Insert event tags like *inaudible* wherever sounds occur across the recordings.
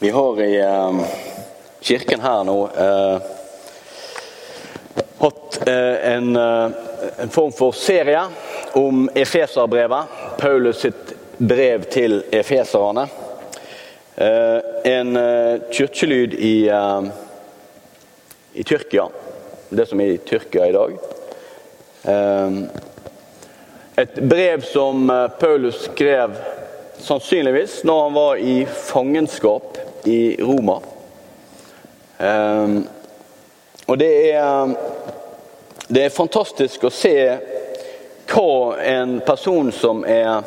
Vi har i eh, kirken her nå eh, hatt eh, en, eh, en form for serie om Efeserbrevet. Paulus sitt brev til efeserne. Eh, en eh, kirkelyd i, i Tyrkia. Det som er i Tyrkia i dag. Et brev som Paulus skrev sannsynligvis når han var i fangenskap i Roma. Eh, og det er, det er fantastisk å se hva en person som er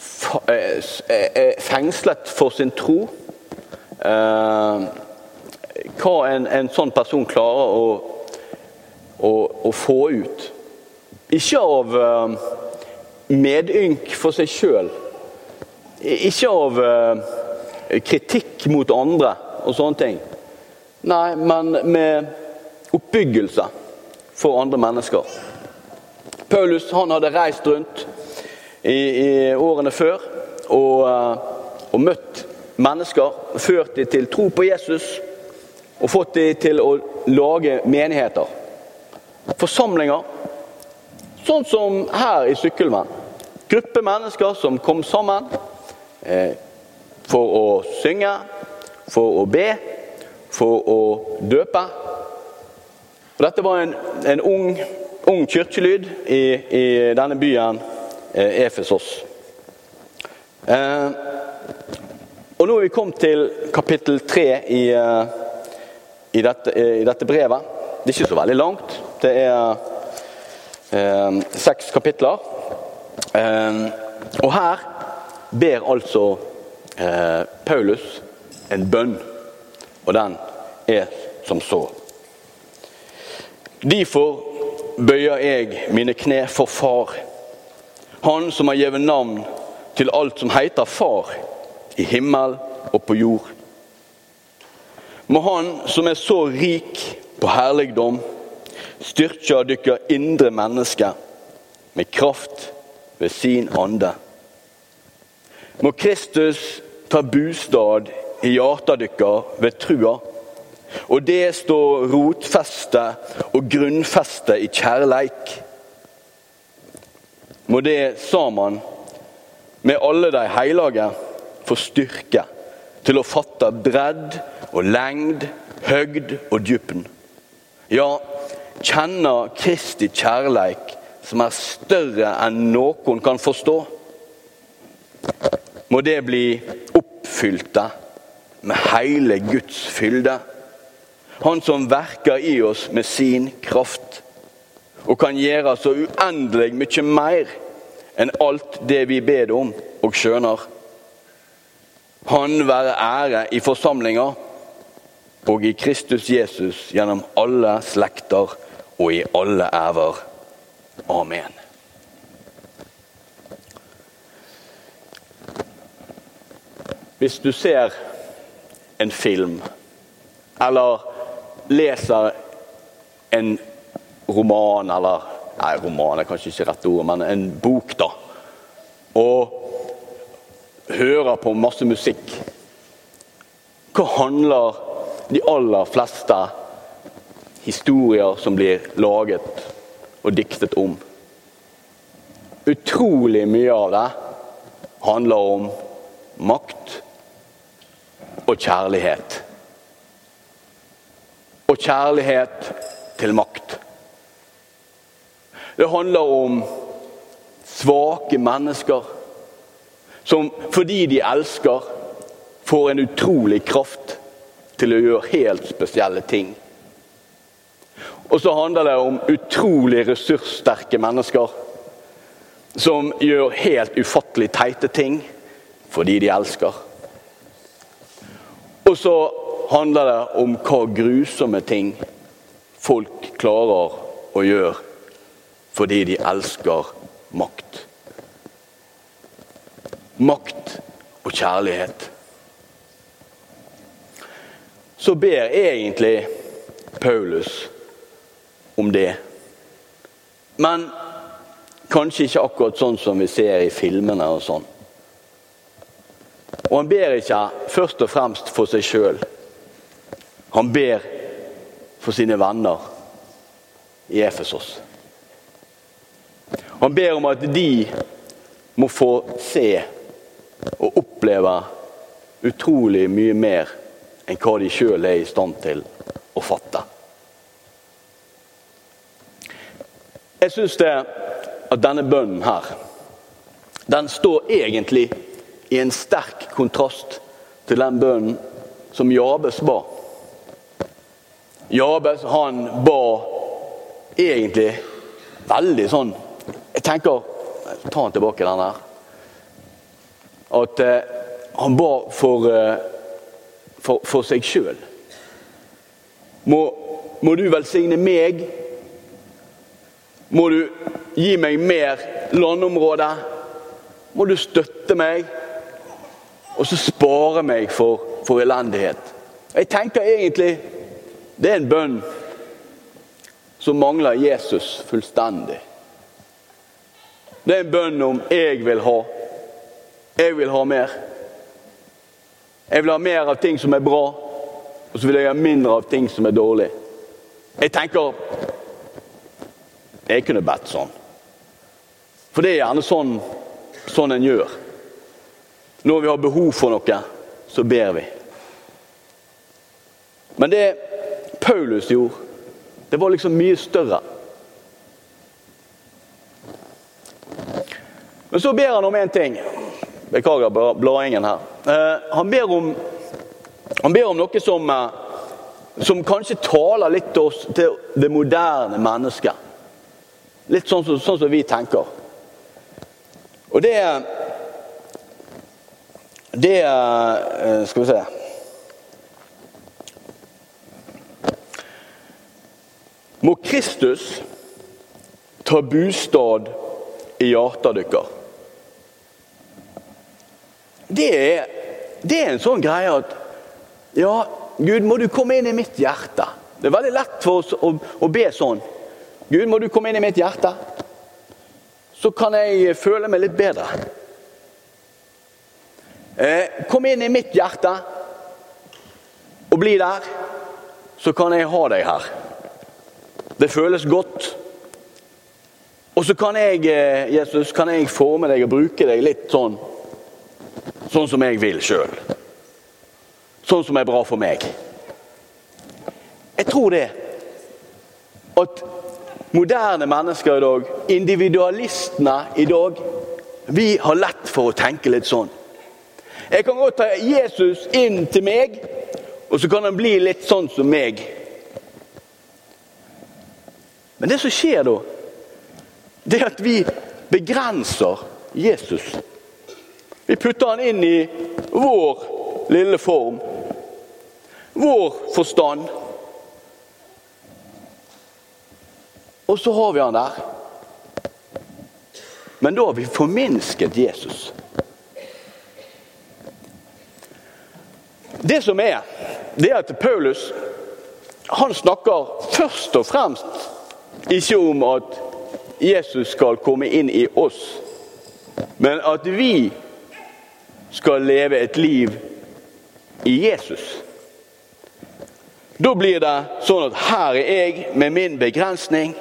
fa- eh, er fengslet for sin tro eh, Hva en, en sånn person klarer å, å, å få ut. Ikke av eh, medynk for seg sjøl. Ikke av eh, kritikk mot andre og sånne ting. Nei, men med oppbyggelse for andre mennesker. Paulus han hadde reist rundt i, i årene før og, eh, og møtt mennesker. Ført dem til tro på Jesus og fått dem til å lage menigheter. Forsamlinger. Sånn som her i Sykkylven. Gruppe mennesker som kom sammen eh, for å synge, for å be, for å døpe. Og dette var en, en ung, ung kirkelyd i, i denne byen eh, Efesos. Eh, og nå er vi kommet til kapittel tre i, eh, i, dette, eh, i dette brevet. Det er ikke så veldig langt. Det er eh, seks kapitler. Eh, og her ber altså eh, Paulus en bønn, og den er som så. Derfor bøyer jeg mine kne for Far, Han som har gitt navn til alt som heter Far, i himmel og på jord. Må Han som er så rik på herligdom, styrke dykkar indre menneske med kraft ved sin ande. Må Kristus ta bostad i hjarta dykkar ved trua, og det står rotfeste og grunnfeste i kjærleik. Må det sammen med alle de heilage få styrke til å fatte bredd og lengd, høgd og dypen. Ja, kjenne Kristi kjærleik som er større enn noen kan forstå. Må det bli oppfylte med hele Guds fylde. Han som verker i oss med sin kraft og kan gjøre så uendelig mye mer enn alt det vi ber om og skjønner. Han være ære i forsamlinga og i Kristus Jesus gjennom alle slekter og i alle æver. Amen. Hvis du ser en film eller leser en roman eller Nei, roman er kanskje ikke rett ord, men en bok, da. Og hører på masse musikk. Hva handler de aller fleste historier som blir laget og diktet om? Utrolig mye av det handler om makt og kjærlighet. Og kjærlighet til makt. Det handler om svake mennesker som fordi de elsker, får en utrolig kraft til å gjøre helt spesielle ting. Og så handler det om utrolig ressurssterke mennesker som gjør helt ufattelig teite ting fordi de elsker. Og så handler det om hva grusomme ting folk klarer å gjøre fordi de elsker makt. Makt og kjærlighet. Så ber egentlig Paulus om det. Men kanskje ikke akkurat sånn som vi ser i filmene og sånn. Og han ber ikke først og fremst for seg sjøl. Han ber for sine venner i Efesos. Han ber om at de må få se og oppleve utrolig mye mer enn hva de sjøl er i stand til å fatte. Jeg syns at denne bønnen her, den står egentlig i en sterk kontrast til den bønnen som Jabes ba. Jabes han ba egentlig veldig sånn Jeg tenker Ta han tilbake, den her. At eh, han ba for, eh, for, for seg sjøl. Må, må du velsigne meg? Må du gi meg mer landområde? Må du støtte meg? Og så spare meg for, for elendighet. Jeg tenker egentlig det er en bønn som mangler Jesus fullstendig. Det er en bønn om 'jeg vil ha'. Jeg vil ha mer. Jeg vil ha mer av ting som er bra, og så vil jeg ha mindre av ting som er dårlig. Jeg tenker Jeg kunne bedt sånn. For det er gjerne sånn, sånn en gjør. Når vi har behov for noe, så ber vi. Men det Paulus gjorde, det var liksom mye større. Men så ber han om én ting. Beklager bladingen her. Eh, han ber om, han ber om noe som, eh, som kanskje taler litt til oss, til det moderne mennesket. Litt sånn sånn som vi tenker. Og det Det eh, Skal vi se Må Kristus ta bostad i hjertet deres. Det det er en sånn greie at Ja, Gud, må du komme inn i mitt hjerte. Det er veldig lett for oss å, å be sånn. Gud, må du komme inn i mitt hjerte? Så kan jeg føle meg litt bedre. Eh, kom inn i mitt hjerte og bli der, så kan jeg ha deg her. Det føles godt. Og så kan jeg, eh, Jesus, kan jeg forme deg og bruke deg litt sånn sånn som jeg vil sjøl. Sånn som er bra for meg. Jeg tror det. At moderne mennesker i dag, individualistene i dag, vi har lett for å tenke litt sånn. Jeg kan godt ta Jesus inn til meg, og så kan han bli litt sånn som meg. Men det som skjer da, det er at vi begrenser Jesus. Vi putter han inn i vår lille form, vår forstand. Og så har vi han der. Men da har vi forminsket Jesus. Det som er, det er at Paulus han snakker først og fremst ikke om at Jesus skal komme inn i oss, men at vi skal leve et liv i Jesus. Da blir det sånn at her er jeg med min begrensning.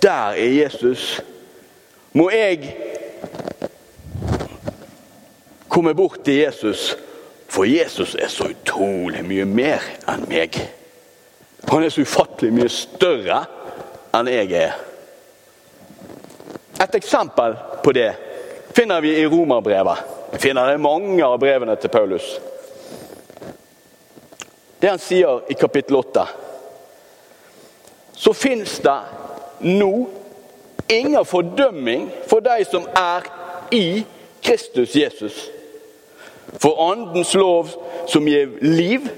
Der er Jesus. Må jeg komme bort til Jesus, for Jesus er så utrolig mye mer enn meg. Han er så ufattelig mye større enn jeg er. Et eksempel på det finner vi i Romerbrevet. Vi finner det mange av brevene til Paulus. Det han sier i kapittel 8 Så fins det nå ingen fordømming for de som er i Kristus Jesus. For Andens lov som gir liv,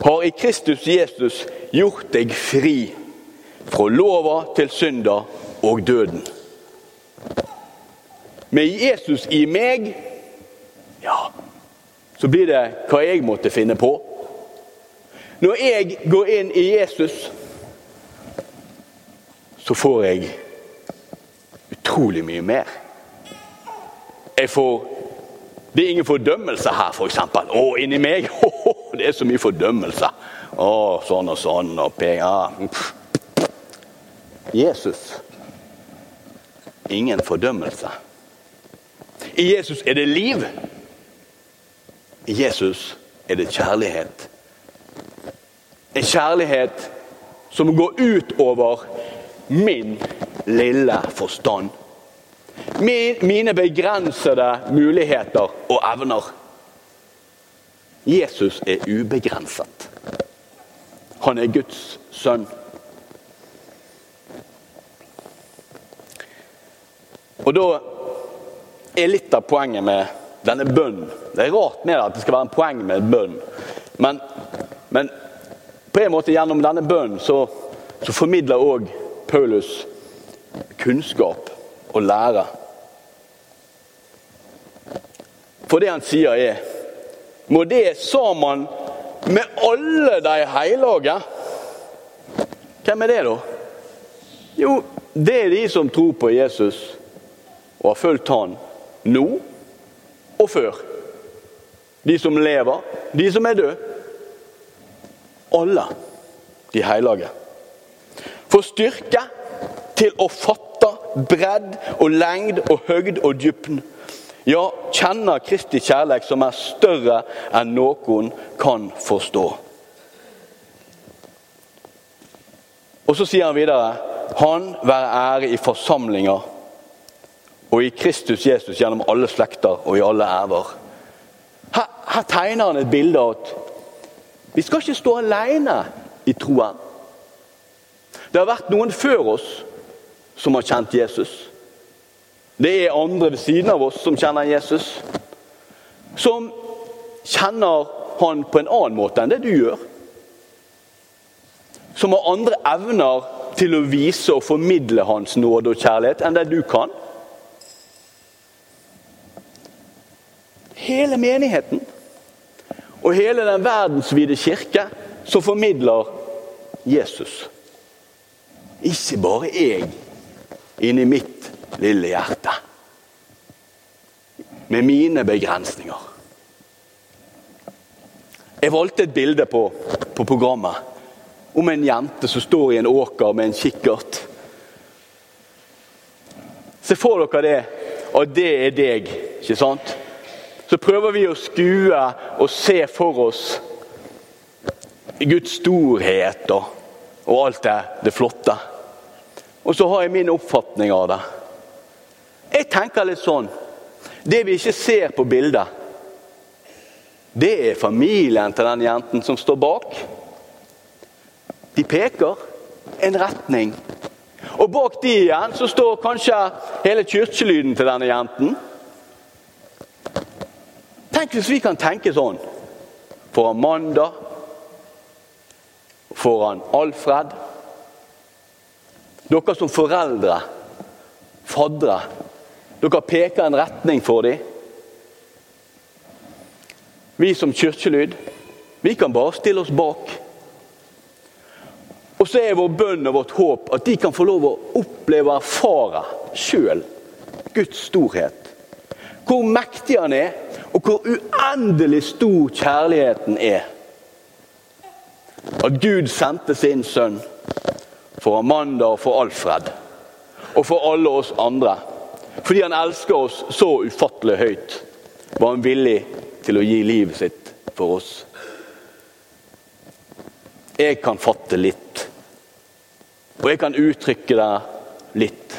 har i Kristus Jesus gjort deg fri fra lova til synda og døden. Med Jesus i meg, ja, så blir det hva jeg måtte finne på. Når jeg går inn i Jesus, så får jeg utrolig mye mer. Jeg får Det er ingen fordømmelse her, f.eks. Å, inni meg *laughs* det er så mye fordømmelse. Å, sånn og sånn og penger. Jesus ingen fordømmelse. I Jesus er det liv. I Jesus er det kjærlighet. En kjærlighet som går utover min lille forstand. Mine begrensede muligheter og evner. Jesus er ubegrenset. Han er Guds sønn. Og da er litt av poenget med denne bønnen Det er rart med det at det skal være en poeng med bønn. Men, men på en måte gjennom denne bønnen så, så formidler òg Paulus kunnskap og lære. For det han sier er Må det sammen med alle de hellige Hvem er det, da? Jo, det er de som tror på Jesus og har fulgt Han nå og før. De som lever, de som er døde. Alle de hellige. For styrke til å fatte bredd og lengd og høgd og dybden. Ja, kjenner Kristi kjærlighet som er større enn noen kan forstå. Og så sier han videre Han være ære i forsamlinger og i Kristus Jesus gjennom alle slekter og i alle æver. Her, her tegner han et bilde av at vi skal ikke stå alene i troen. Det har vært noen før oss som har kjent Jesus. Det er andre ved siden av oss som kjenner Jesus. Som kjenner han på en annen måte enn det du gjør. Som har andre evner til å vise og formidle hans nåde og kjærlighet enn det du kan. hele menigheten og hele den verdensvide kirke som formidler Jesus. Ikke bare jeg inni mitt lille hjerte. Med mine begrensninger. Jeg valgte et bilde på, på programmet om en jente som står i en åker med en kikkert. Se for dere det, og det er deg, ikke sant? så prøver vi å skue og se for oss Guds storhet og, og alt det, det, flotte. Og så har jeg min oppfatning av det. Jeg tenker litt sånn Det vi ikke ser på bildet, det er familien til den jenten som står bak. De peker en retning. Og bak de igjen så står kanskje hele kirkelyden til denne jenten. Tenk hvis vi kan tenke sånn for Amanda, foran Alfred. Dere som foreldre, faddere. Dere peker en retning for dem. Vi som kirkelyd, vi kan bare stille oss bak. Og så er vår bønn og vårt håp at de kan få lov å oppleve og erfare sjøl Guds storhet. Hvor mektig han er, og hvor uendelig stor kjærligheten er. At Gud sendte sin sønn for Amanda og for Alfred. Og for alle oss andre. Fordi han elsker oss så ufattelig høyt, var han villig til å gi livet sitt for oss. Jeg kan fatte litt, og jeg kan uttrykke det litt.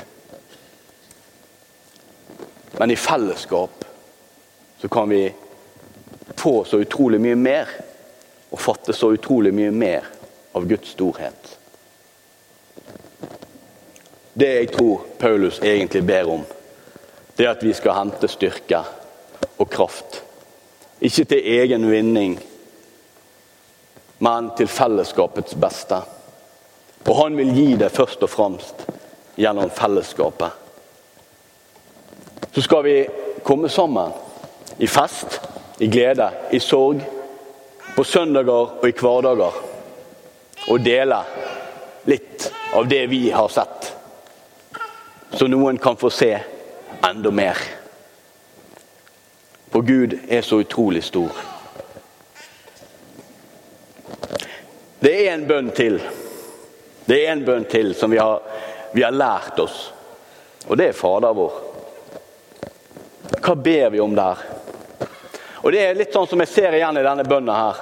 Men i fellesskap så kan vi få så utrolig mye mer. Og fatte så utrolig mye mer av Guds storhet. Det jeg tror Paulus egentlig ber om, det er at vi skal hente styrke og kraft. Ikke til egen vinning, men til fellesskapets beste. Og han vil gi det først og fremst gjennom fellesskapet. Så skal vi komme sammen i fest, i glede, i sorg, på søndager og i hverdager. Og dele litt av det vi har sett, så noen kan få se enda mer. For Gud er så utrolig stor. Det er en bønn til. Det er en bønn til som vi har, vi har lært oss. Og det er Fader vår. Hva ber vi om der? Og Det er litt sånn som jeg ser igjen i denne bønnen her.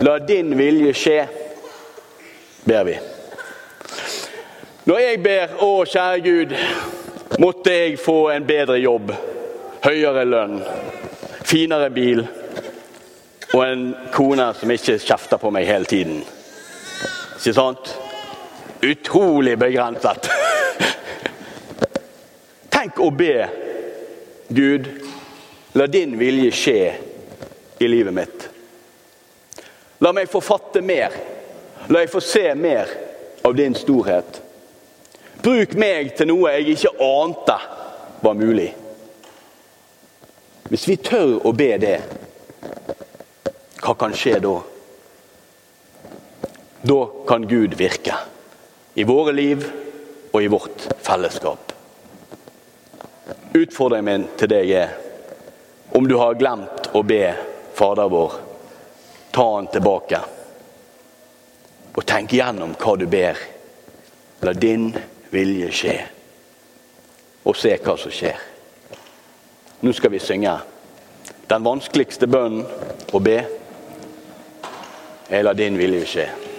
La din vilje skje, ber vi. Når jeg ber 'Å, kjære Gud, måtte jeg få en bedre jobb', høyere lønn, finere bil og en kone som ikke kjefter på meg hele tiden. Ikke sant? Utrolig begrenset. *laughs* Tenk å be Gud, la din vilje skje i livet mitt. La meg få fatte mer. La jeg få se mer av din storhet. Bruk meg til noe jeg ikke ante var mulig. Hvis vi tør å be det, hva kan skje da? Da kan Gud virke. I våre liv og i vårt fellesskap. Utfordringen min til deg er om du har glemt å be Fader vår, ta han tilbake. Og tenk igjennom hva du ber. La din vilje skje. Og se hva som skjer. Nå skal vi synge. Den vanskeligste bønnen å be Jeg lar din vilje skje.